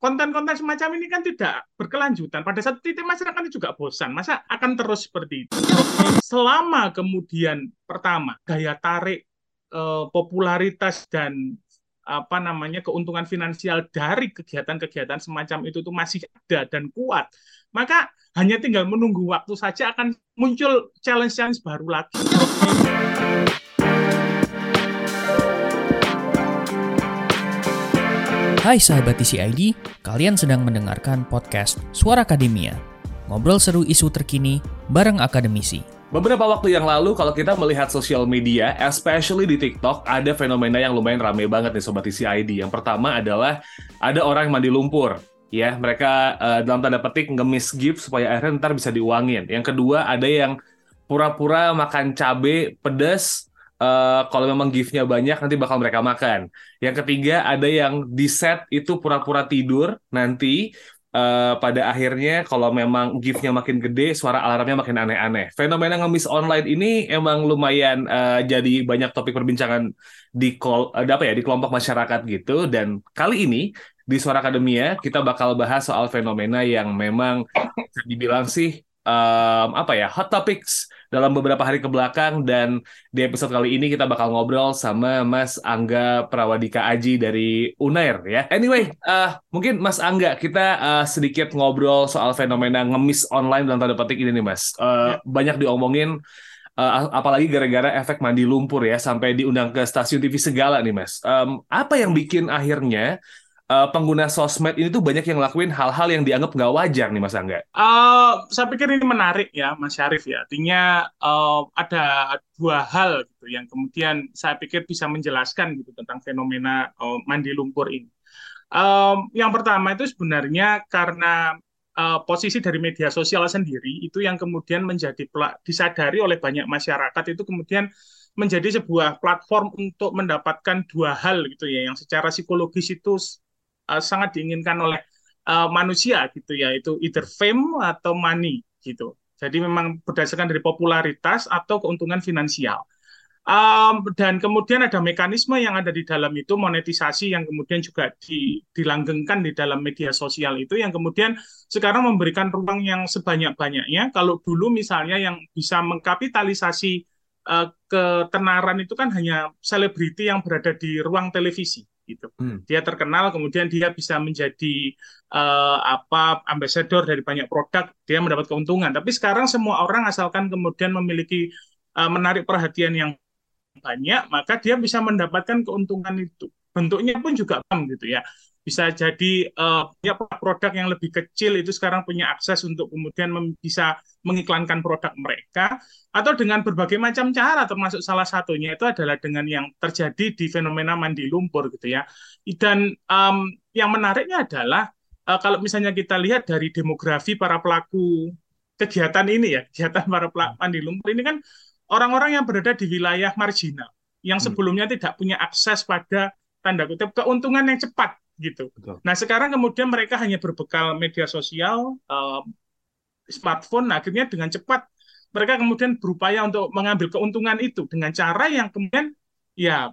Konten-konten semacam ini kan tidak berkelanjutan. Pada saat titik masyarakat itu juga bosan. Masa akan terus seperti itu? Selama kemudian pertama daya tarik eh, popularitas dan apa namanya keuntungan finansial dari kegiatan-kegiatan semacam itu tuh masih ada dan kuat, maka hanya tinggal menunggu waktu saja akan muncul challenge-challenge baru lagi. Hai sahabat TCID, kalian sedang mendengarkan podcast Suara Akademia. Ngobrol seru isu terkini bareng akademisi. Beberapa waktu yang lalu, kalau kita melihat sosial media, especially di TikTok, ada fenomena yang lumayan rame banget nih Sobat TCID. Yang pertama adalah ada orang yang mandi lumpur. Ya, mereka uh, dalam tanda petik ngemis gift supaya akhirnya ntar bisa diuangin. Yang kedua, ada yang pura-pura makan cabai pedas uh, kalau memang giftnya banyak nanti bakal mereka makan. Yang ketiga ada yang di set itu pura-pura tidur nanti uh, pada akhirnya kalau memang giftnya makin gede suara alarmnya makin aneh-aneh. Fenomena ngemis online ini emang lumayan uh, jadi banyak topik perbincangan di kol uh, apa ya di kelompok masyarakat gitu dan kali ini di Suara Akademia kita bakal bahas soal fenomena yang memang dibilang sih um, apa ya hot topics dalam beberapa hari ke belakang dan di episode kali ini kita bakal ngobrol sama Mas Angga Prawadika Aji dari Unair ya. Anyway, uh, mungkin Mas Angga kita uh, sedikit ngobrol soal fenomena ngemis online dalam tanda petik ini nih Mas. Uh, ya. Banyak diomongin uh, apalagi gara-gara efek mandi lumpur ya sampai diundang ke stasiun TV segala nih Mas. Um, apa yang bikin akhirnya uh, pengguna sosmed ini tuh banyak yang lakuin hal-hal yang dianggap nggak wajar nih Mas Angga? Uh, saya pikir ini menarik ya Mas Syarif ya. Artinya uh, ada dua hal gitu yang kemudian saya pikir bisa menjelaskan gitu tentang fenomena uh, mandi lumpur ini. Um, yang pertama itu sebenarnya karena uh, posisi dari media sosial sendiri itu yang kemudian menjadi disadari oleh banyak masyarakat itu kemudian menjadi sebuah platform untuk mendapatkan dua hal gitu ya yang secara psikologis itu uh, sangat diinginkan oleh uh, manusia gitu ya itu either fame atau money gitu. Jadi memang berdasarkan dari popularitas atau keuntungan finansial. Um, dan kemudian ada mekanisme yang ada di dalam itu monetisasi yang kemudian juga di, dilanggengkan di dalam media sosial itu yang kemudian sekarang memberikan ruang yang sebanyak-banyaknya. Kalau dulu misalnya yang bisa mengkapitalisasi uh, ketenaran itu kan hanya selebriti yang berada di ruang televisi gitu. Hmm. Dia terkenal kemudian dia bisa menjadi uh, apa ambassador dari banyak produk, dia mendapat keuntungan. Tapi sekarang semua orang asalkan kemudian memiliki uh, menarik perhatian yang banyak, maka dia bisa mendapatkan keuntungan itu. Bentuknya pun juga bang gitu ya bisa jadi uh, produk yang lebih kecil itu sekarang punya akses untuk kemudian bisa mengiklankan produk mereka atau dengan berbagai macam cara termasuk salah satunya itu adalah dengan yang terjadi di fenomena mandi lumpur gitu ya dan um, yang menariknya adalah uh, kalau misalnya kita lihat dari demografi para pelaku kegiatan ini ya kegiatan para pelaku mandi lumpur ini kan orang-orang yang berada di wilayah marginal yang hmm. sebelumnya hmm. tidak punya akses pada tanda kutip keuntungan yang cepat gitu. Betul. Nah sekarang kemudian mereka hanya berbekal media sosial, uh, smartphone, nah, akhirnya dengan cepat mereka kemudian berupaya untuk mengambil keuntungan itu dengan cara yang kemudian ya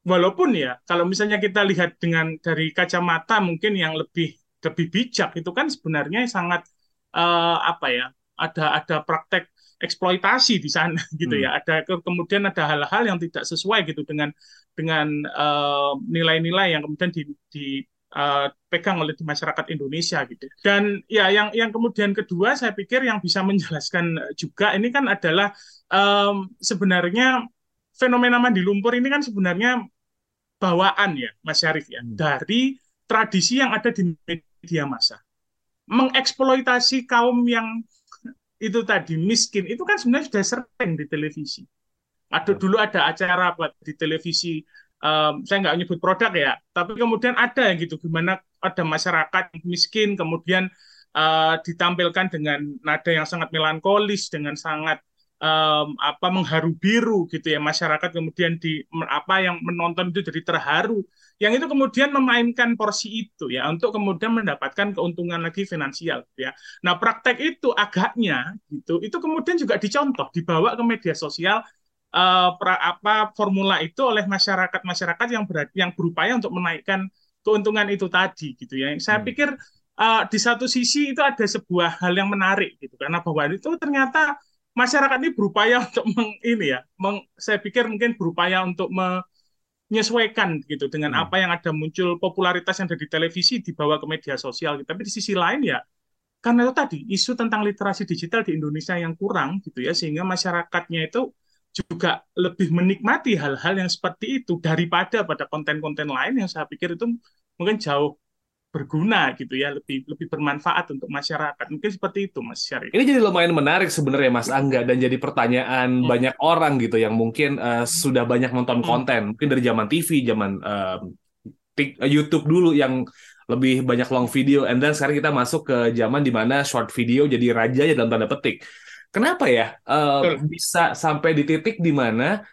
walaupun ya kalau misalnya kita lihat dengan dari kacamata mungkin yang lebih lebih bijak itu kan sebenarnya sangat uh, apa ya ada ada praktek eksploitasi di sana gitu ya. hmm. ya ada kemudian ada hal-hal yang tidak sesuai gitu dengan dengan eh, nilai-nilai uh, yang kemudian di, dipegang eh, uh, oleh masyarakat Indonesia gitu. Dan ya yang yang kemudian kedua saya pikir yang bisa menjelaskan juga ini kan adalah um, sebenarnya fenomena mandi lumpur ini kan sebenarnya bawaan ya Mas Syarif ya hmm. dari tradisi yang ada di media massa mengeksploitasi kaum yang itu tadi miskin. Itu kan sebenarnya sudah sering di televisi. Ada dulu ada acara buat di televisi um, saya nggak nyebut produk ya tapi kemudian ada yang gitu gimana ada masyarakat miskin kemudian uh, ditampilkan dengan nada yang sangat melankolis dengan sangat um, apa mengharu biru gitu ya masyarakat kemudian di apa yang menonton itu jadi terharu yang itu kemudian memainkan porsi itu ya untuk kemudian mendapatkan keuntungan lagi finansial gitu ya. Nah praktek itu agaknya gitu itu kemudian juga dicontoh dibawa ke media sosial uh, pra, apa formula itu oleh masyarakat-masyarakat yang ber, yang berupaya untuk menaikkan keuntungan itu tadi gitu ya. Saya hmm. pikir uh, di satu sisi itu ada sebuah hal yang menarik gitu karena bahwa itu ternyata masyarakat ini berupaya untuk meng, ini ya, meng, saya pikir mungkin berupaya untuk menyesuaikan gitu dengan hmm. apa yang ada muncul popularitas yang ada di televisi dibawa ke media sosial. Gitu. Tapi di sisi lain ya, karena itu tadi isu tentang literasi digital di Indonesia yang kurang gitu ya, sehingga masyarakatnya itu juga lebih menikmati hal-hal yang seperti itu daripada pada konten-konten lain yang saya pikir itu mungkin jauh berguna gitu ya lebih lebih bermanfaat untuk masyarakat mungkin seperti itu Mas Syarif. Ini jadi lumayan menarik sebenarnya Mas Angga dan jadi pertanyaan hmm. banyak orang gitu yang mungkin uh, sudah banyak nonton hmm. konten mungkin dari zaman TV zaman uh, YouTube dulu yang lebih banyak long video and then sekarang kita masuk ke zaman di mana short video jadi raja ya dalam tanda petik. Kenapa ya uh, bisa sampai di titik di mana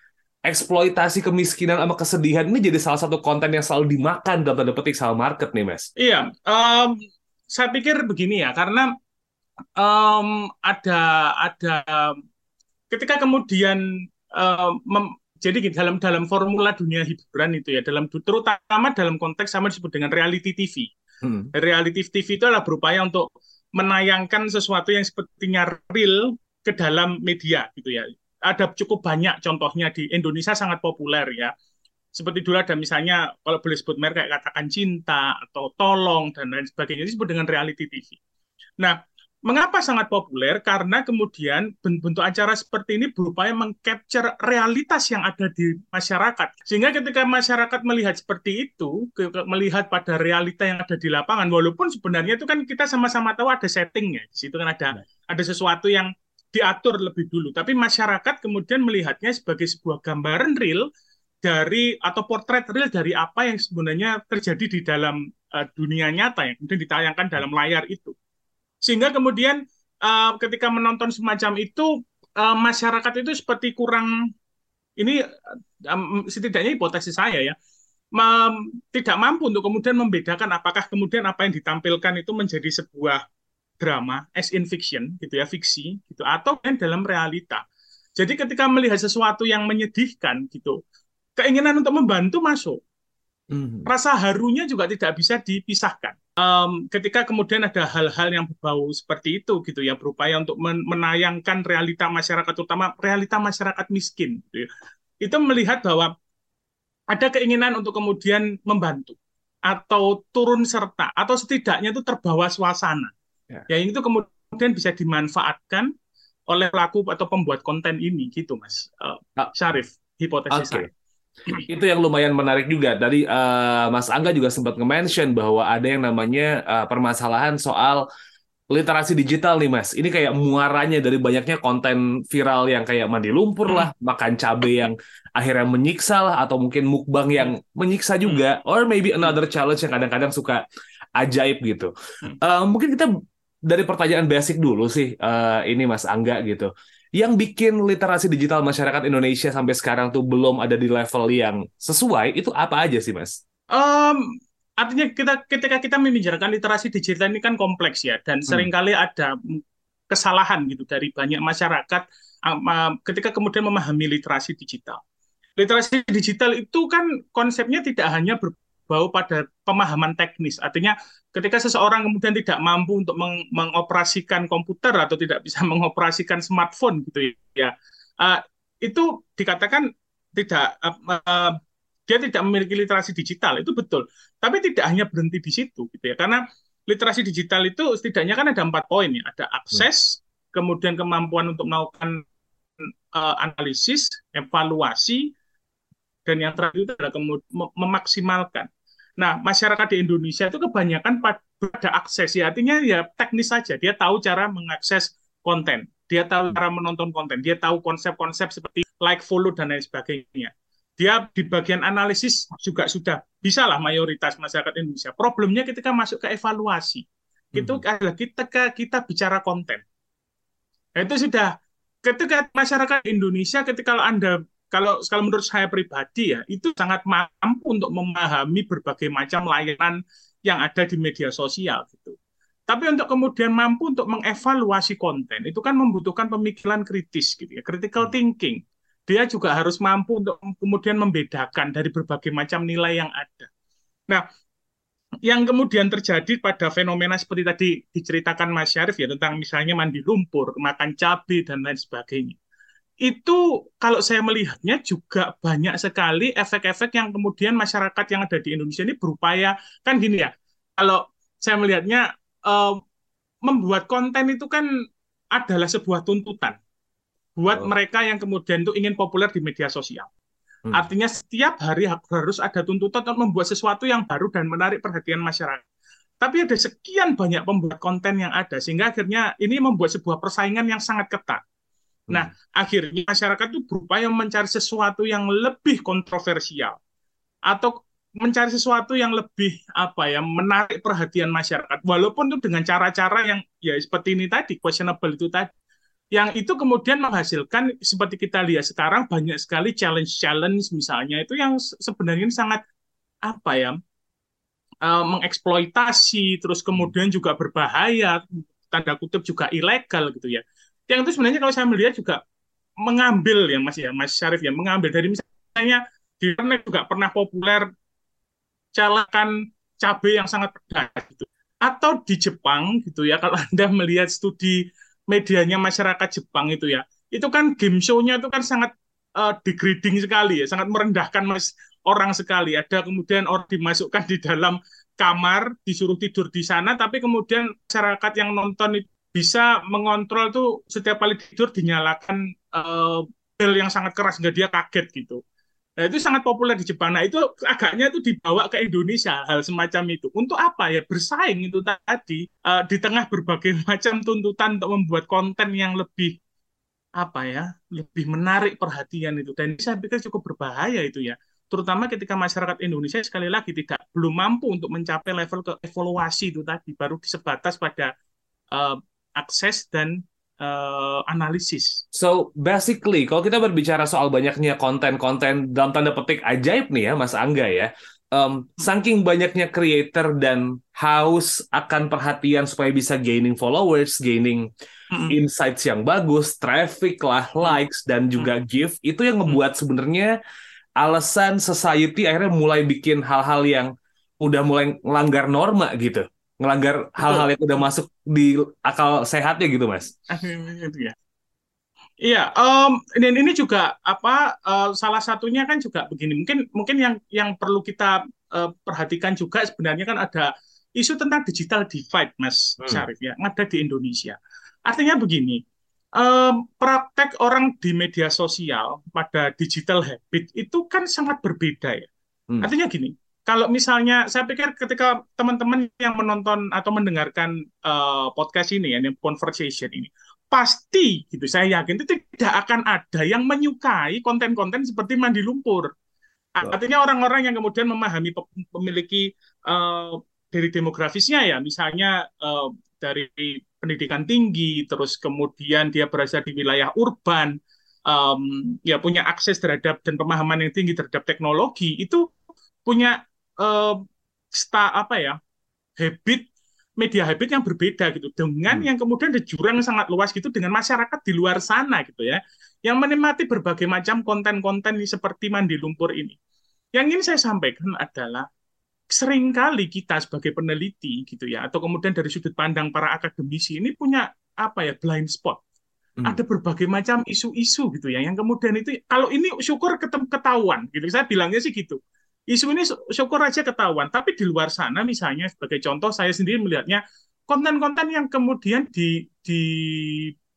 eksploitasi kemiskinan sama kesedihan ini jadi salah satu konten yang selalu dimakan dalam tanda petik sama market nih, Mas. Iya, um, saya pikir begini ya, karena um, ada ada ketika kemudian um, mem, jadi dalam dalam formula dunia hiburan itu ya, dalam terutama dalam konteks sama disebut dengan reality TV. Hmm. Reality TV itu adalah berupaya untuk menayangkan sesuatu yang sepertinya real ke dalam media gitu ya ada cukup banyak contohnya di Indonesia sangat populer ya. Seperti dulu ada misalnya kalau boleh sebut merek kayak katakan cinta atau tolong dan lain sebagainya disebut dengan reality TV. Nah, mengapa sangat populer? Karena kemudian bentuk acara seperti ini berupaya mengcapture realitas yang ada di masyarakat. Sehingga ketika masyarakat melihat seperti itu, melihat pada realita yang ada di lapangan, walaupun sebenarnya itu kan kita sama-sama tahu ada settingnya. Di situ kan ada ada sesuatu yang diatur lebih dulu. Tapi masyarakat kemudian melihatnya sebagai sebuah gambaran real dari atau potret real dari apa yang sebenarnya terjadi di dalam uh, dunia nyata yang kemudian ditayangkan dalam layar itu. Sehingga kemudian uh, ketika menonton semacam itu uh, masyarakat itu seperti kurang ini um, setidaknya hipotesis saya ya tidak mampu untuk kemudian membedakan apakah kemudian apa yang ditampilkan itu menjadi sebuah drama as in fiction gitu ya fiksi gitu atau kan dalam realita jadi ketika melihat sesuatu yang menyedihkan gitu keinginan untuk membantu masuk mm-hmm. rasa harunya juga tidak bisa dipisahkan um, ketika kemudian ada hal-hal yang berbau seperti itu gitu ya berupaya untuk men- menayangkan realita masyarakat terutama realita masyarakat miskin gitu ya. itu melihat bahwa ada keinginan untuk kemudian membantu atau turun serta atau setidaknya itu terbawa suasana Ya. Yang itu kemudian bisa dimanfaatkan oleh pelaku atau pembuat konten ini gitu Mas uh, Syarif hipotesis okay. saya. Itu yang lumayan menarik juga. Tadi uh, Mas Angga juga sempat nge-mention bahwa ada yang namanya uh, permasalahan soal literasi digital nih Mas. Ini kayak muaranya dari banyaknya konten viral yang kayak mandi lumpur lah, hmm. makan cabe yang akhirnya menyiksa lah, atau mungkin mukbang yang menyiksa juga, hmm. or maybe another challenge yang kadang-kadang suka ajaib gitu. Uh, mungkin kita dari pertanyaan basic dulu sih uh, ini Mas Angga gitu. Yang bikin literasi digital masyarakat Indonesia sampai sekarang tuh belum ada di level yang sesuai itu apa aja sih Mas? Um, artinya kita ketika kita membicarakan literasi digital ini kan kompleks ya dan hmm. sering kali ada kesalahan gitu dari banyak masyarakat um, ketika kemudian memahami literasi digital. Literasi digital itu kan konsepnya tidak hanya ber, bau pada pemahaman teknis. Artinya ketika seseorang kemudian tidak mampu untuk meng mengoperasikan komputer atau tidak bisa mengoperasikan smartphone gitu ya, uh, itu dikatakan tidak uh, dia tidak memiliki literasi digital itu betul. Tapi tidak hanya berhenti di situ gitu ya, karena literasi digital itu setidaknya kan ada empat poin ya, ada akses, kemudian kemampuan untuk melakukan uh, analisis, evaluasi, dan yang terakhir itu adalah memaksimalkan. Nah, masyarakat di Indonesia itu kebanyakan pada akses ya, artinya ya teknis saja. Dia tahu cara mengakses konten, dia tahu cara menonton konten, dia tahu konsep-konsep seperti like, follow dan lain sebagainya. Dia di bagian analisis juga sudah bisa lah mayoritas masyarakat Indonesia. Problemnya ketika masuk ke evaluasi, hmm. itu adalah ketika kita bicara konten. Nah, itu sudah ketika masyarakat Indonesia ketika Anda kalau kalau menurut saya pribadi ya itu sangat mampu untuk memahami berbagai macam layanan yang ada di media sosial gitu. Tapi untuk kemudian mampu untuk mengevaluasi konten itu kan membutuhkan pemikiran kritis gitu ya, critical hmm. thinking. Dia juga harus mampu untuk kemudian membedakan dari berbagai macam nilai yang ada. Nah, yang kemudian terjadi pada fenomena seperti tadi diceritakan Mas Syarif ya tentang misalnya mandi lumpur, makan cabai dan lain sebagainya. Itu kalau saya melihatnya juga banyak sekali efek-efek yang kemudian masyarakat yang ada di Indonesia ini berupaya kan gini ya. Kalau saya melihatnya uh, membuat konten itu kan adalah sebuah tuntutan buat oh. mereka yang kemudian itu ingin populer di media sosial. Hmm. Artinya setiap hari harus ada tuntutan untuk membuat sesuatu yang baru dan menarik perhatian masyarakat. Tapi ada sekian banyak pembuat konten yang ada sehingga akhirnya ini membuat sebuah persaingan yang sangat ketat. Hmm. Nah, akhirnya masyarakat itu berupaya mencari sesuatu yang lebih kontroversial atau mencari sesuatu yang lebih apa ya menarik perhatian masyarakat walaupun itu dengan cara-cara yang ya seperti ini tadi questionable itu tadi yang itu kemudian menghasilkan seperti kita lihat sekarang banyak sekali challenge-challenge misalnya itu yang sebenarnya sangat apa ya uh, mengeksploitasi terus kemudian juga berbahaya tanda kutip juga ilegal gitu ya yang itu sebenarnya kalau saya melihat juga mengambil ya Mas ya Mas Syarif ya mengambil dari misalnya di internet juga pernah populer calakan cabai yang sangat pedas gitu. Atau di Jepang gitu ya kalau Anda melihat studi medianya masyarakat Jepang itu ya itu kan game show-nya itu kan sangat uh, degrading sekali ya sangat merendahkan mas orang sekali. Ada kemudian orang dimasukkan di dalam kamar disuruh tidur di sana tapi kemudian masyarakat yang nonton itu bisa mengontrol tuh setiap kali tidur dinyalakan uh, bel yang sangat keras nggak dia kaget gitu Nah, itu sangat populer di Jepang. Nah, itu agaknya itu dibawa ke Indonesia hal semacam itu. Untuk apa ya? Bersaing itu tadi uh, di tengah berbagai macam tuntutan untuk membuat konten yang lebih apa ya? lebih menarik perhatian itu. Dan saya pikir cukup berbahaya itu ya. Terutama ketika masyarakat Indonesia sekali lagi tidak belum mampu untuk mencapai level ke evaluasi itu tadi baru disebatas pada uh, akses dan uh, analisis. So basically, kalau kita berbicara soal banyaknya konten-konten dalam tanda petik ajaib nih ya, Mas Angga ya, um, saking banyaknya creator dan haus akan perhatian supaya bisa gaining followers, gaining mm-hmm. insights yang bagus, traffic lah, likes dan juga mm-hmm. gift itu yang ngebuat sebenarnya alasan society akhirnya mulai bikin hal-hal yang udah mulai melanggar norma gitu ngelanggar hal-hal yang udah masuk di akal sehatnya gitu mas itu ya Iya, um, dan ini juga apa uh, salah satunya kan juga begini. Mungkin mungkin yang yang perlu kita uh, perhatikan juga sebenarnya kan ada isu tentang digital divide, Mas hmm. Syarif ya, ada di Indonesia. Artinya begini, um, praktek orang di media sosial pada digital habit itu kan sangat berbeda ya. Hmm. Artinya gini, kalau misalnya saya pikir ketika teman-teman yang menonton atau mendengarkan uh, podcast ini ya, ini conversation ini, pasti gitu saya yakin itu tidak akan ada yang menyukai konten-konten seperti mandi lumpur. Artinya orang-orang yang kemudian memahami memiliki uh, dari demografisnya ya, misalnya uh, dari pendidikan tinggi, terus kemudian dia berasal di wilayah urban, um, ya punya akses terhadap dan pemahaman yang tinggi terhadap teknologi, itu punya uh, sta apa ya habit media habit yang berbeda gitu dengan hmm. yang kemudian ada jurang sangat luas gitu dengan masyarakat di luar sana gitu ya yang menikmati berbagai macam konten-konten seperti mandi lumpur ini. Yang ingin saya sampaikan adalah sering kali kita sebagai peneliti gitu ya atau kemudian dari sudut pandang para akademisi ini punya apa ya blind spot. Hmm. Ada berbagai macam isu-isu gitu ya yang kemudian itu kalau ini syukur ketahuan gitu. Saya bilangnya sih gitu isu ini syukur aja ketahuan. Tapi di luar sana misalnya sebagai contoh saya sendiri melihatnya konten-konten yang kemudian di, di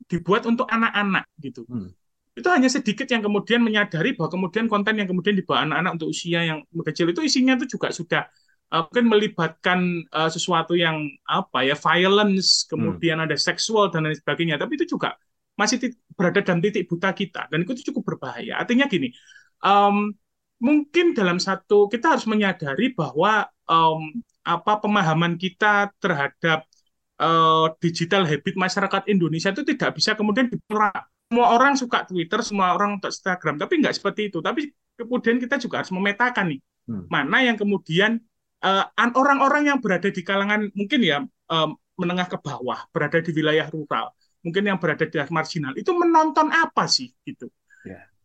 dibuat untuk anak-anak gitu. Hmm. Itu hanya sedikit yang kemudian menyadari bahwa kemudian konten yang kemudian dibawa anak-anak untuk usia yang kecil itu isinya itu juga sudah uh, mungkin melibatkan uh, sesuatu yang apa ya violence, kemudian hmm. ada seksual dan lain sebagainya. Tapi itu juga masih berada dalam titik buta kita dan itu cukup berbahaya. Artinya gini, um, mungkin dalam satu kita harus menyadari bahwa um, apa pemahaman kita terhadap uh, digital habit masyarakat Indonesia itu tidak bisa kemudian diperak. Semua orang suka Twitter, semua orang untuk Instagram, tapi nggak seperti itu. Tapi kemudian kita juga harus memetakan nih hmm. mana yang kemudian uh, orang-orang yang berada di kalangan mungkin ya um, menengah ke bawah, berada di wilayah rural, mungkin yang berada di marginal itu menonton apa sih gitu. Yeah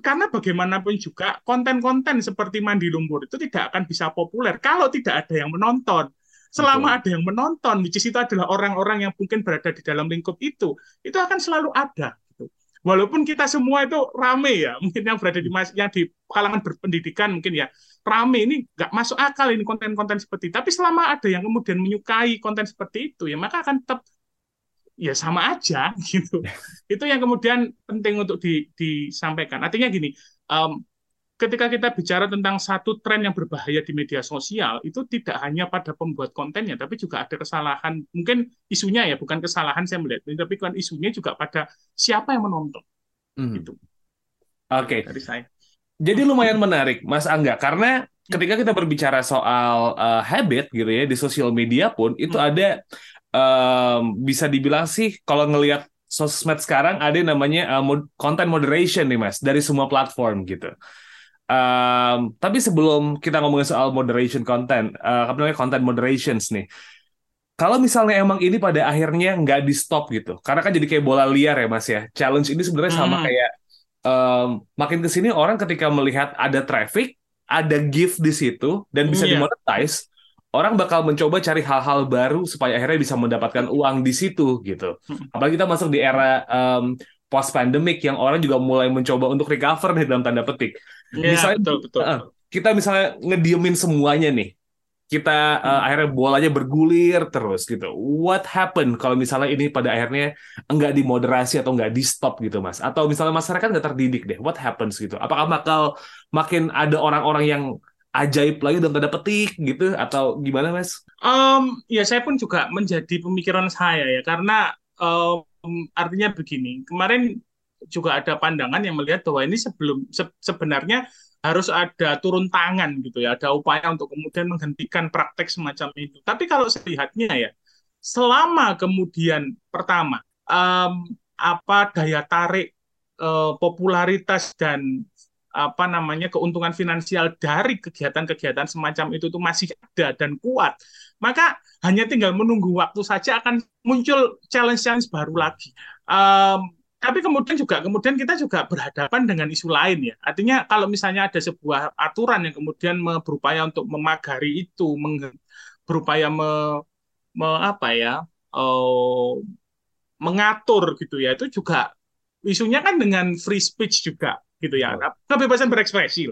karena bagaimanapun juga konten-konten seperti mandi lumpur itu tidak akan bisa populer kalau tidak ada yang menonton. Selama Betul. ada yang menonton, which is itu adalah orang-orang yang mungkin berada di dalam lingkup itu, itu akan selalu ada. Gitu. Walaupun kita semua itu rame ya, mungkin yang berada di yang di kalangan berpendidikan mungkin ya rame ini nggak masuk akal ini konten-konten seperti itu. Tapi selama ada yang kemudian menyukai konten seperti itu, ya maka akan tetap ya sama aja gitu. itu yang kemudian penting untuk di, disampaikan. Artinya gini, um, ketika kita bicara tentang satu tren yang berbahaya di media sosial, itu tidak hanya pada pembuat kontennya, tapi juga ada kesalahan, mungkin isunya ya, bukan kesalahan saya melihat, tapi kan isunya juga pada siapa yang menonton. Hmm. Gitu. Oke. Okay. Dari saya. Jadi lumayan menarik, Mas Angga, karena ketika kita berbicara soal uh, habit gitu ya di sosial media pun itu hmm. ada um, bisa dibilang sih kalau ngelihat sosmed sekarang ada yang namanya uh, mod content moderation nih mas dari semua platform gitu. Um, tapi sebelum kita ngomongin soal moderation content, uh, apa namanya content moderations nih, kalau misalnya emang ini pada akhirnya nggak di stop gitu, karena kan jadi kayak bola liar ya mas ya. Challenge ini sebenarnya sama hmm. kayak um, makin ke sini orang ketika melihat ada traffic, ada gift di situ dan bisa yeah. dimonetize, orang bakal mencoba cari hal-hal baru supaya akhirnya bisa mendapatkan uang di situ gitu. Hmm. Apalagi kita masuk di era um, post pandemic yang orang juga mulai mencoba untuk recover nih dalam tanda petik. Yeah, misalnya betul, betul. Uh, kita misalnya ngediemin semuanya nih. Kita uh, akhirnya bolanya bergulir terus gitu. What happened kalau misalnya ini pada akhirnya enggak dimoderasi atau enggak di stop gitu, Mas? Atau misalnya masyarakat nggak terdidik deh. What happens gitu? Apakah bakal makin ada orang-orang yang ajaib lagi dalam tanda petik gitu atau gimana mas? Um, ya saya pun juga menjadi pemikiran saya ya karena um, artinya begini kemarin juga ada pandangan yang melihat bahwa ini sebelum se sebenarnya harus ada turun tangan gitu ya, ada upaya untuk kemudian menghentikan praktek semacam itu. Tapi kalau saya lihatnya ya, selama kemudian pertama um, apa daya tarik uh, popularitas dan apa namanya keuntungan finansial dari kegiatan-kegiatan semacam itu tuh masih ada dan kuat, maka hanya tinggal menunggu waktu saja akan muncul challenge-challenge baru lagi. Um, tapi kemudian juga kemudian kita juga berhadapan dengan isu lain ya. Artinya kalau misalnya ada sebuah aturan yang kemudian berupaya untuk memagari itu, berupaya me, me, apa ya, uh, mengatur gitu ya, itu juga isunya kan dengan free speech juga gitu ya, kebebasan berekspresi.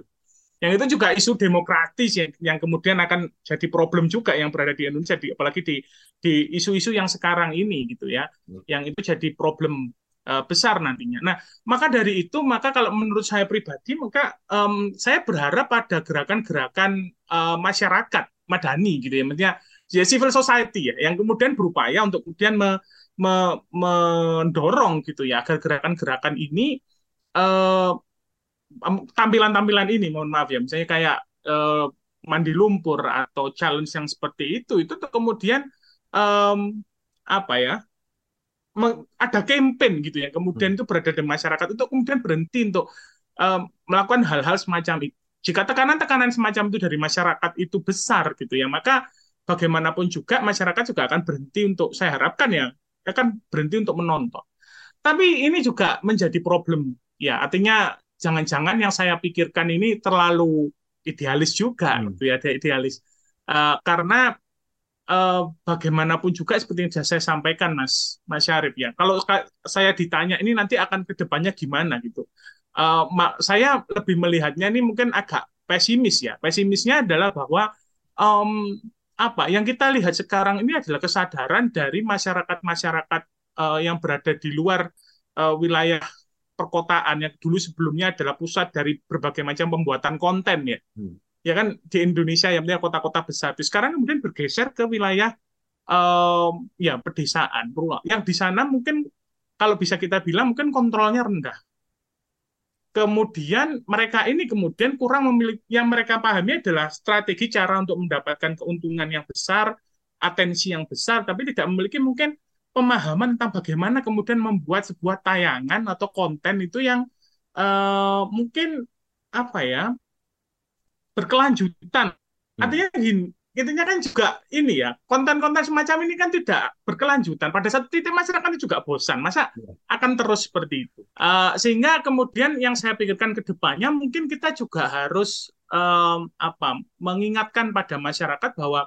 Yang itu juga isu demokratis yang, yang kemudian akan jadi problem juga yang berada di Indonesia, di, apalagi di di isu-isu yang sekarang ini gitu ya, yang itu jadi problem uh, besar nantinya. Nah, maka dari itu, maka kalau menurut saya pribadi, maka um, saya berharap pada gerakan-gerakan uh, masyarakat madani gitu ya, maksudnya ya civil society ya, yang kemudian berupaya untuk kemudian me, me, mendorong gitu ya agar gerakan-gerakan ini uh, tampilan-tampilan ini, mohon maaf ya, misalnya kayak uh, mandi lumpur atau challenge yang seperti itu, itu tuh kemudian um, apa ya ada campaign gitu ya. Kemudian hmm. itu berada di masyarakat untuk kemudian berhenti untuk um, melakukan hal-hal semacam itu jika tekanan-tekanan semacam itu dari masyarakat itu besar gitu ya maka bagaimanapun juga masyarakat juga akan berhenti untuk saya harapkan ya akan berhenti untuk menonton. Tapi ini juga menjadi problem ya. Artinya jangan-jangan yang saya pikirkan ini terlalu idealis juga hmm. gitu ya idealis uh, karena uh, bagaimanapun juga seperti yang saya sampaikan Mas Mas Syarif ya. Kalau saya ditanya ini nanti akan ke depannya gimana gitu. Uh, saya lebih melihatnya ini mungkin agak pesimis ya. Pesimisnya adalah bahwa um, apa yang kita lihat sekarang ini adalah kesadaran dari masyarakat-masyarakat uh, yang berada di luar uh, wilayah perkotaan yang dulu sebelumnya adalah pusat dari berbagai macam pembuatan konten ya. Hmm ya kan di Indonesia yang punya kota-kota besar. Sekarang kemudian bergeser ke wilayah um, ya pedesaan, rural. Yang di sana mungkin kalau bisa kita bilang mungkin kontrolnya rendah. Kemudian mereka ini kemudian kurang memiliki yang mereka pahami adalah strategi cara untuk mendapatkan keuntungan yang besar, atensi yang besar, tapi tidak memiliki mungkin pemahaman tentang bagaimana kemudian membuat sebuah tayangan atau konten itu yang uh, mungkin apa ya berkelanjutan. Hmm. Artinya gini, intinya kan juga ini ya konten-konten semacam ini kan tidak berkelanjutan pada satu titik masyarakat juga bosan masa ya. akan terus seperti itu uh, sehingga kemudian yang saya pikirkan ke depannya mungkin kita juga harus um, apa mengingatkan pada masyarakat bahwa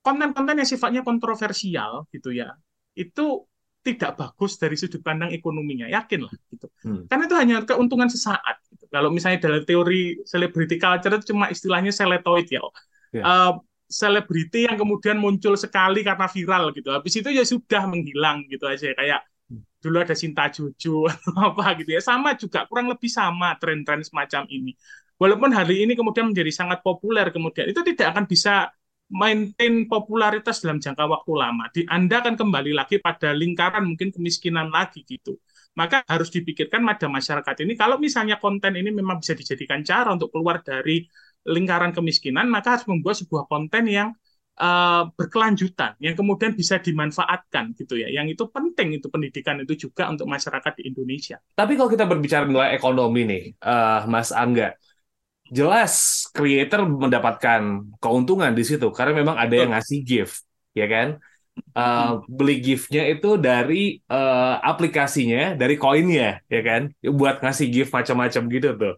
konten-konten yang sifatnya kontroversial gitu ya itu tidak bagus dari sudut pandang ekonominya yakin lah gitu hmm. karena itu hanya keuntungan sesaat gitu. kalau misalnya dalam teori celebrity culture itu cuma istilahnya seletoid ya yeah. Ya. uh, selebriti yang kemudian muncul sekali karena viral gitu. Habis itu ya sudah menghilang gitu aja kayak dulu ada Sinta Jojo atau apa gitu ya. Sama juga kurang lebih sama tren-tren semacam ini. Walaupun hari ini kemudian menjadi sangat populer kemudian itu tidak akan bisa maintain popularitas dalam jangka waktu lama. Di Anda akan kembali lagi pada lingkaran mungkin kemiskinan lagi gitu. Maka harus dipikirkan pada masyarakat ini kalau misalnya konten ini memang bisa dijadikan cara untuk keluar dari lingkaran kemiskinan, maka harus membuat sebuah konten yang uh, berkelanjutan, yang kemudian bisa dimanfaatkan gitu ya. Yang itu penting itu pendidikan itu juga untuk masyarakat di Indonesia. Tapi kalau kita berbicara nilai ekonomi nih, uh, Mas Angga, jelas creator mendapatkan keuntungan di situ karena memang ada yang ngasih gift, ya kan? Uh, beli giftnya itu dari uh, aplikasinya, dari koinnya, ya kan? Buat ngasih gift macam-macam gitu tuh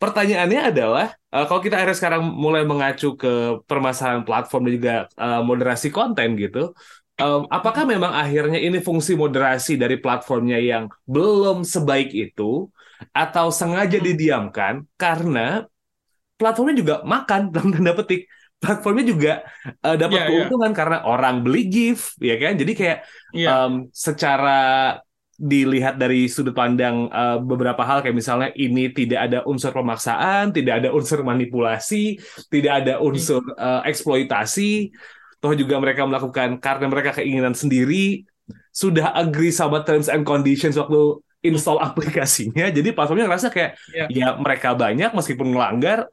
pertanyaannya adalah uh, kalau kita akhirnya sekarang mulai mengacu ke permasalahan platform dan juga uh, moderasi konten gitu, um, apakah memang akhirnya ini fungsi moderasi dari platformnya yang belum sebaik itu atau sengaja didiamkan karena platformnya juga makan dalam tanda petik platformnya juga uh, dapat yeah, iya. keuntungan yeah. karena orang beli gift ya kan jadi kayak yeah. um, secara dilihat dari sudut pandang uh, beberapa hal kayak misalnya ini tidak ada unsur pemaksaan, tidak ada unsur manipulasi, tidak ada unsur uh, eksploitasi, toh juga mereka melakukan karena mereka keinginan sendiri, sudah agree sama terms and conditions waktu install aplikasinya, jadi platformnya ngerasa kayak yeah. ya mereka banyak meskipun melanggar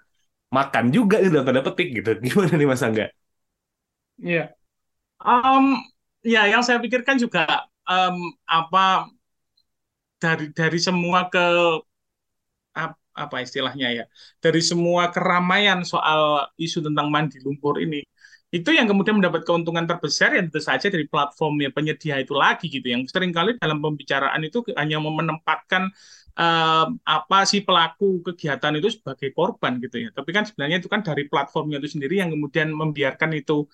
makan juga nih dalam tanda petik gitu. Gimana nih Mas Angga? Iya. Yeah. Um, ya yang saya pikirkan juga um, apa dari dari semua ke apa istilahnya ya dari semua keramaian soal isu tentang mandi lumpur ini itu yang kemudian mendapat keuntungan terbesar ya tentu saja dari platform yang penyedia itu lagi gitu yang sering kali dalam pembicaraan itu hanya menempatkan uh, apa si pelaku kegiatan itu sebagai korban gitu ya tapi kan sebenarnya itu kan dari platformnya itu sendiri yang kemudian membiarkan itu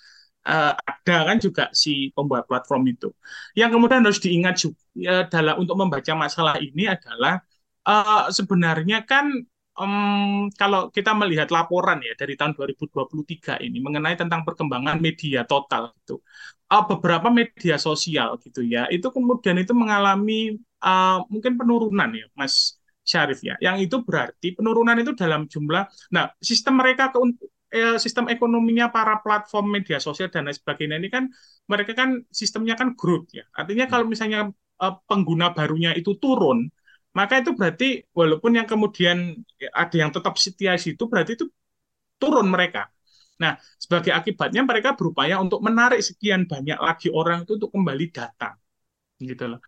uh, ada kan juga si pembuat platform itu. Yang kemudian harus diingat juga uh, dalam untuk membaca masalah ini adalah uh, sebenarnya kan um, kalau kita melihat laporan ya dari tahun 2023 ini mengenai tentang perkembangan media total itu uh, beberapa media sosial gitu ya itu kemudian itu mengalami uh, mungkin penurunan ya Mas Syarif ya yang itu berarti penurunan itu dalam jumlah nah sistem mereka ke eh, sistem ekonominya para platform media sosial dan lain sebagainya ini kan mereka kan sistemnya kan growth ya. Artinya kalau misalnya eh, pengguna barunya itu turun, maka itu berarti walaupun yang kemudian ada yang tetap setia situ berarti itu turun mereka. Nah, sebagai akibatnya mereka berupaya untuk menarik sekian banyak lagi orang itu untuk kembali datang. Gitu loh.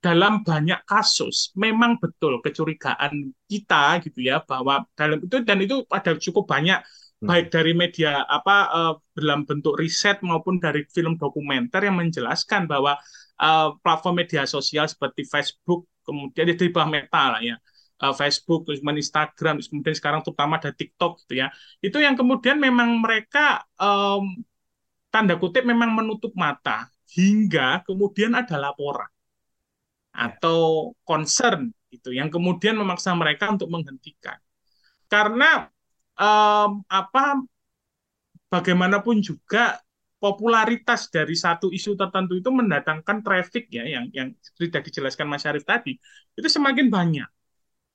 Dalam banyak kasus memang betul kecurigaan kita gitu ya bahwa dalam itu dan itu ada cukup banyak Hmm. baik dari media apa uh, dalam bentuk riset maupun dari film dokumenter yang menjelaskan bahwa uh, platform media sosial seperti Facebook kemudian di bawah Meta lah ya uh, Facebook terus Instagram terus kemudian sekarang terutama ada TikTok gitu ya itu yang kemudian memang mereka um, tanda kutip memang menutup mata hingga kemudian ada laporan atau concern itu yang kemudian memaksa mereka untuk menghentikan. Karena um, apa bagaimanapun juga popularitas dari satu isu tertentu itu mendatangkan traffic ya yang yang sudah dijelaskan Mas Syarif tadi itu semakin banyak.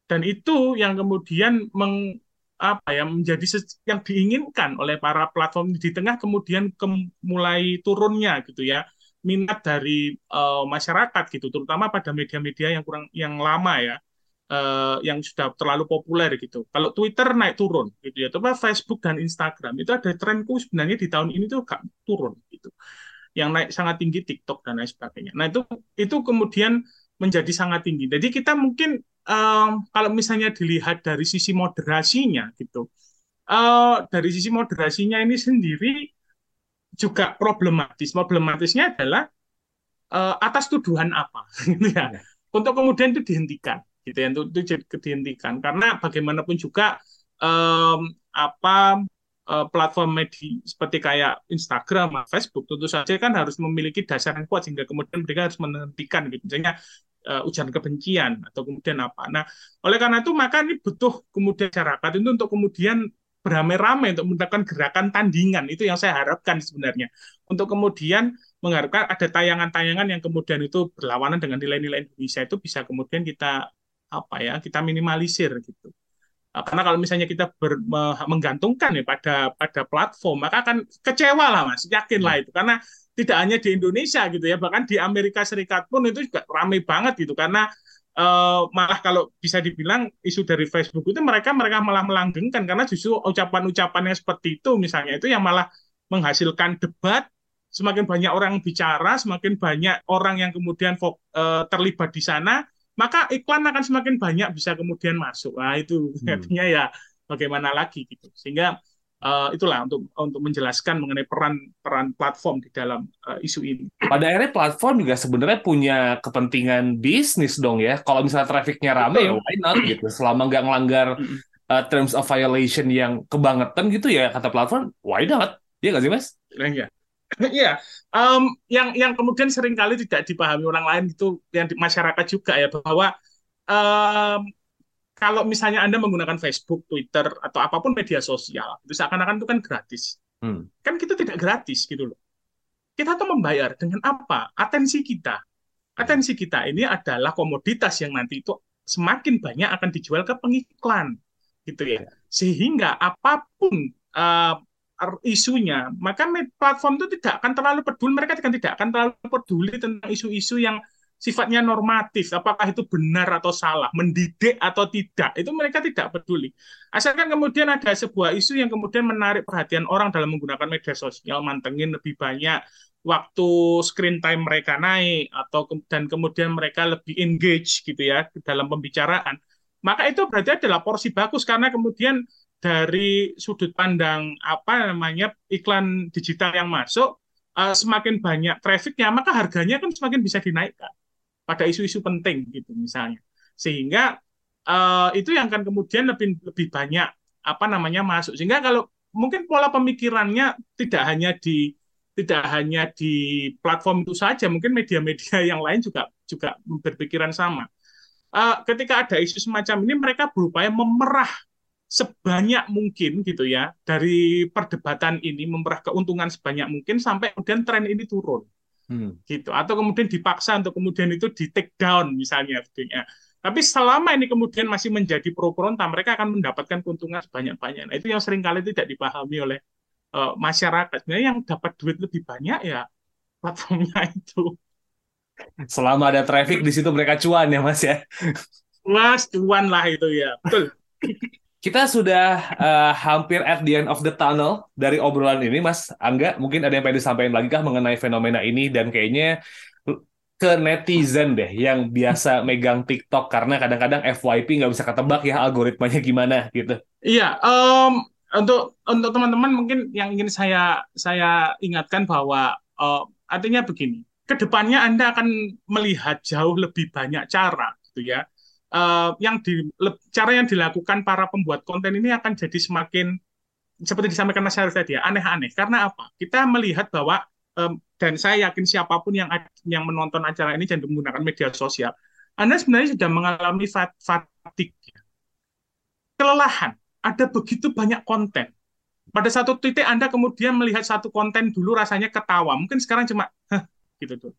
Dan itu yang kemudian meng, apa ya menjadi yang diinginkan oleh para platform di tengah kemudian ke, mulai turunnya gitu ya minat dari uh, masyarakat gitu terutama pada media-media yang kurang yang lama ya uh, yang sudah terlalu populer gitu. Kalau Twitter naik turun gitu ya, tapi Facebook dan Instagram itu ada trenku sebenarnya di tahun ini tuh gak turun gitu. Yang naik sangat tinggi TikTok dan lain sebagainya. Nah itu itu kemudian menjadi sangat tinggi. Jadi kita mungkin um, kalau misalnya dilihat dari sisi moderasinya gitu, uh, dari sisi moderasinya ini sendiri juga problematis. Problematisnya adalah uh, atas tuduhan apa, gitu ya. ya. Untuk kemudian itu dihentikan, gitu ya, untuk itu dihentikan. Karena bagaimanapun juga um, apa uh, platform media seperti kayak Instagram, Facebook, tentu saja kan harus memiliki dasar yang kuat sehingga kemudian mereka harus menghentikan, gitu. Misalnya uh, ujaran kebencian atau kemudian apa. Nah, oleh karena itu maka ini butuh kemudian masyarakat itu untuk kemudian beramai-ramai untuk mendapatkan gerakan tandingan. Itu yang saya harapkan sebenarnya. Untuk kemudian mengharapkan ada tayangan-tayangan yang kemudian itu berlawanan dengan nilai-nilai Indonesia itu bisa kemudian kita apa ya kita minimalisir gitu. Eh, karena kalau misalnya kita ber, menggantungkan ya pada pada platform maka akan kecewa lah mas. Yakin lah itu. Karena tidak hanya di Indonesia gitu ya bahkan di Amerika Serikat pun itu juga ramai banget gitu. Karena uh, malah kalau bisa dibilang isu dari Facebook itu mereka mereka malah melanggengkan karena justru ucapan-ucapannya seperti itu misalnya. Itu yang malah menghasilkan debat semakin banyak orang bicara semakin banyak orang yang kemudian uh, terlibat di sana maka iklan akan semakin banyak bisa kemudian masuk. Nah itu hmm. artinya ya bagaimana lagi gitu. Sehingga uh, itulah untuk untuk menjelaskan mengenai peran peran platform di dalam uh, isu ini. Pada akhirnya platform juga sebenarnya punya kepentingan bisnis dong ya. Kalau misalnya trafficnya rame ya why not gitu. Selama nggak ngelanggar uh, terms of violation yang kebangetan gitu ya kata platform why not? Iya nggak sih mas? Iya. Iya, um, yang yang kemudian sering kali tidak dipahami orang lain itu yang di masyarakat juga ya bahwa um, kalau misalnya Anda menggunakan Facebook, Twitter, atau apa pun media sosial, itu seakan-akan itu kan gratis. Hmm. Kan kita tidak gratis gitu loh. Kita tuh membayar dengan apa? Atensi kita. Atensi kita ini adalah komoditas yang nanti itu semakin banyak akan dijual ke pengiklan, gitu ya. Sehingga apa pun uh, isunya, maka platform itu tidak akan terlalu peduli, mereka tidak akan terlalu peduli tentang isu-isu yang sifatnya normatif, apakah itu benar atau salah, mendidik atau tidak, itu mereka tidak peduli. Asalkan kemudian ada sebuah isu yang kemudian menarik perhatian orang dalam menggunakan media sosial, mantengin lebih banyak waktu screen time mereka naik atau dan kemudian mereka lebih engage gitu ya dalam pembicaraan, maka itu berarti adalah porsi bagus karena kemudian dari sudut pandang apa namanya iklan digital yang masuk uh, semakin banyak trafficnya maka harganya kan semakin bisa dinaikkan pada isu-isu penting gitu misalnya. Sehingga uh, itu yang akan kemudian lebih lebih banyak apa namanya masuk. Sehingga kalau mungkin pola pemikirannya tidak hanya di tidak hanya di platform itu saja mungkin media-media yang lain juga juga berpikiran sama. Uh, ketika ada isu semacam ini mereka berupaya memerah sebanyak mungkin gitu ya dari perdebatan ini memerah keuntungan sebanyak mungkin sampai kemudian tren ini turun hmm. gitu. Atau kemudian dipaksa untuk kemudian itu di take down misalnya ya. tapi selama ini kemudian masih menjadi pro peronta mereka akan mendapatkan keuntungan sebanyak-banyaknya nah, itu yang sering kali tidak dipahami oleh uh, masyarakat. Sebenarnya yang dapat duit lebih banyak ya platformnya itu. Selama ada traffic di situ mereka cuan ya mas ya. Mas cuan lah itu ya. Betul kita sudah uh, hampir at the end of the tunnel dari obrolan ini, Mas Angga. Mungkin ada yang pengen disampaikan lagi kah mengenai fenomena ini dan kayaknya ke netizen deh yang biasa megang TikTok karena kadang-kadang FYP nggak bisa ketebak ya algoritmanya gimana gitu. Iya, um, untuk untuk teman-teman mungkin yang ingin saya saya ingatkan bahwa uh, artinya begini, ke depannya Anda akan melihat jauh lebih banyak cara gitu ya uh, yang di cara yang dilakukan para pembuat konten ini akan jadi semakin seperti disampaikan Mas Syarif tadi ya, aneh-aneh. Karena apa? Kita melihat bahwa um, dan saya yakin siapa pun yang yang menonton acara ini dan menggunakan media sosial, Anda sebenarnya sudah mengalami fatigue, kelelahan. Ada begitu banyak konten. Pada satu titik Anda kemudian melihat satu konten dulu rasanya ketawa, mungkin sekarang cuma gitu tuh.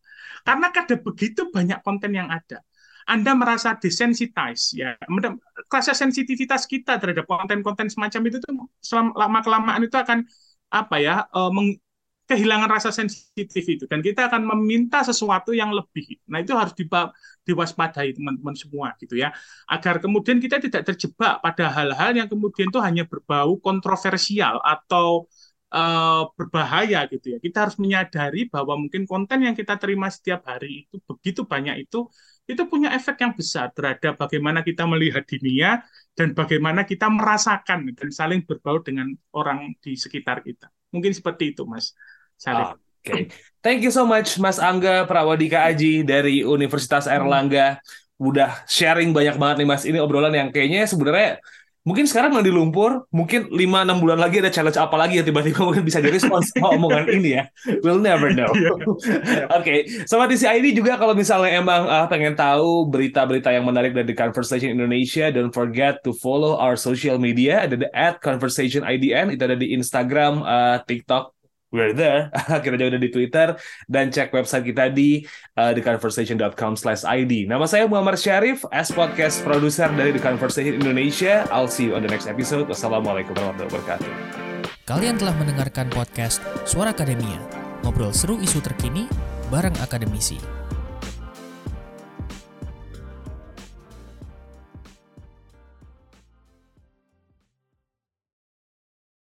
Karena ada begitu banyak konten yang ada. Anda merasa desensitize ya rasa sensitivitas kita terhadap konten-konten semacam itu tuh lama kelamaan itu akan apa ya uh, kehilangan rasa sensitif itu dan kita akan meminta sesuatu yang lebih. Nah, itu harus diwaspadai teman-teman semua gitu ya. Agar kemudian kita tidak terjebak pada hal-hal yang kemudian itu hanya berbau kontroversial atau uh, berbahaya gitu ya. Kita harus menyadari bahwa mungkin konten yang kita terima setiap hari itu begitu banyak itu itu punya efek yang besar terhadap bagaimana kita melihat dunia dan bagaimana kita merasakan dan saling berbaur dengan orang di sekitar kita. Mungkin seperti itu, Mas. Oke. Okay. Thank you so much Mas Angga Prawadika Aji dari Universitas Airlangga. Udah sharing banyak banget nih Mas. Ini obrolan yang kayaknya sebenarnya mungkin sekarang di lumpur, mungkin 5-6 bulan lagi ada challenge apa lagi ya tiba-tiba mungkin bisa jadi sponsor omongan ini ya. We'll never know. Iya. Oke, okay. Sobat ID juga kalau misalnya emang uh, pengen tahu berita-berita yang menarik dari Conversation Indonesia, don't forget to follow our social media. Ada di at Conversation IDN, itu ada di Instagram, uh, TikTok, we're there. kita juga ada di Twitter dan cek website kita di uh, theconversation.com/id. Nama saya Muhammad Syarif, as podcast producer dari The Conversation Indonesia. I'll see you on the next episode. Wassalamualaikum warahmatullahi wabarakatuh. Kalian telah mendengarkan podcast Suara Akademia, ngobrol seru isu terkini bareng akademisi.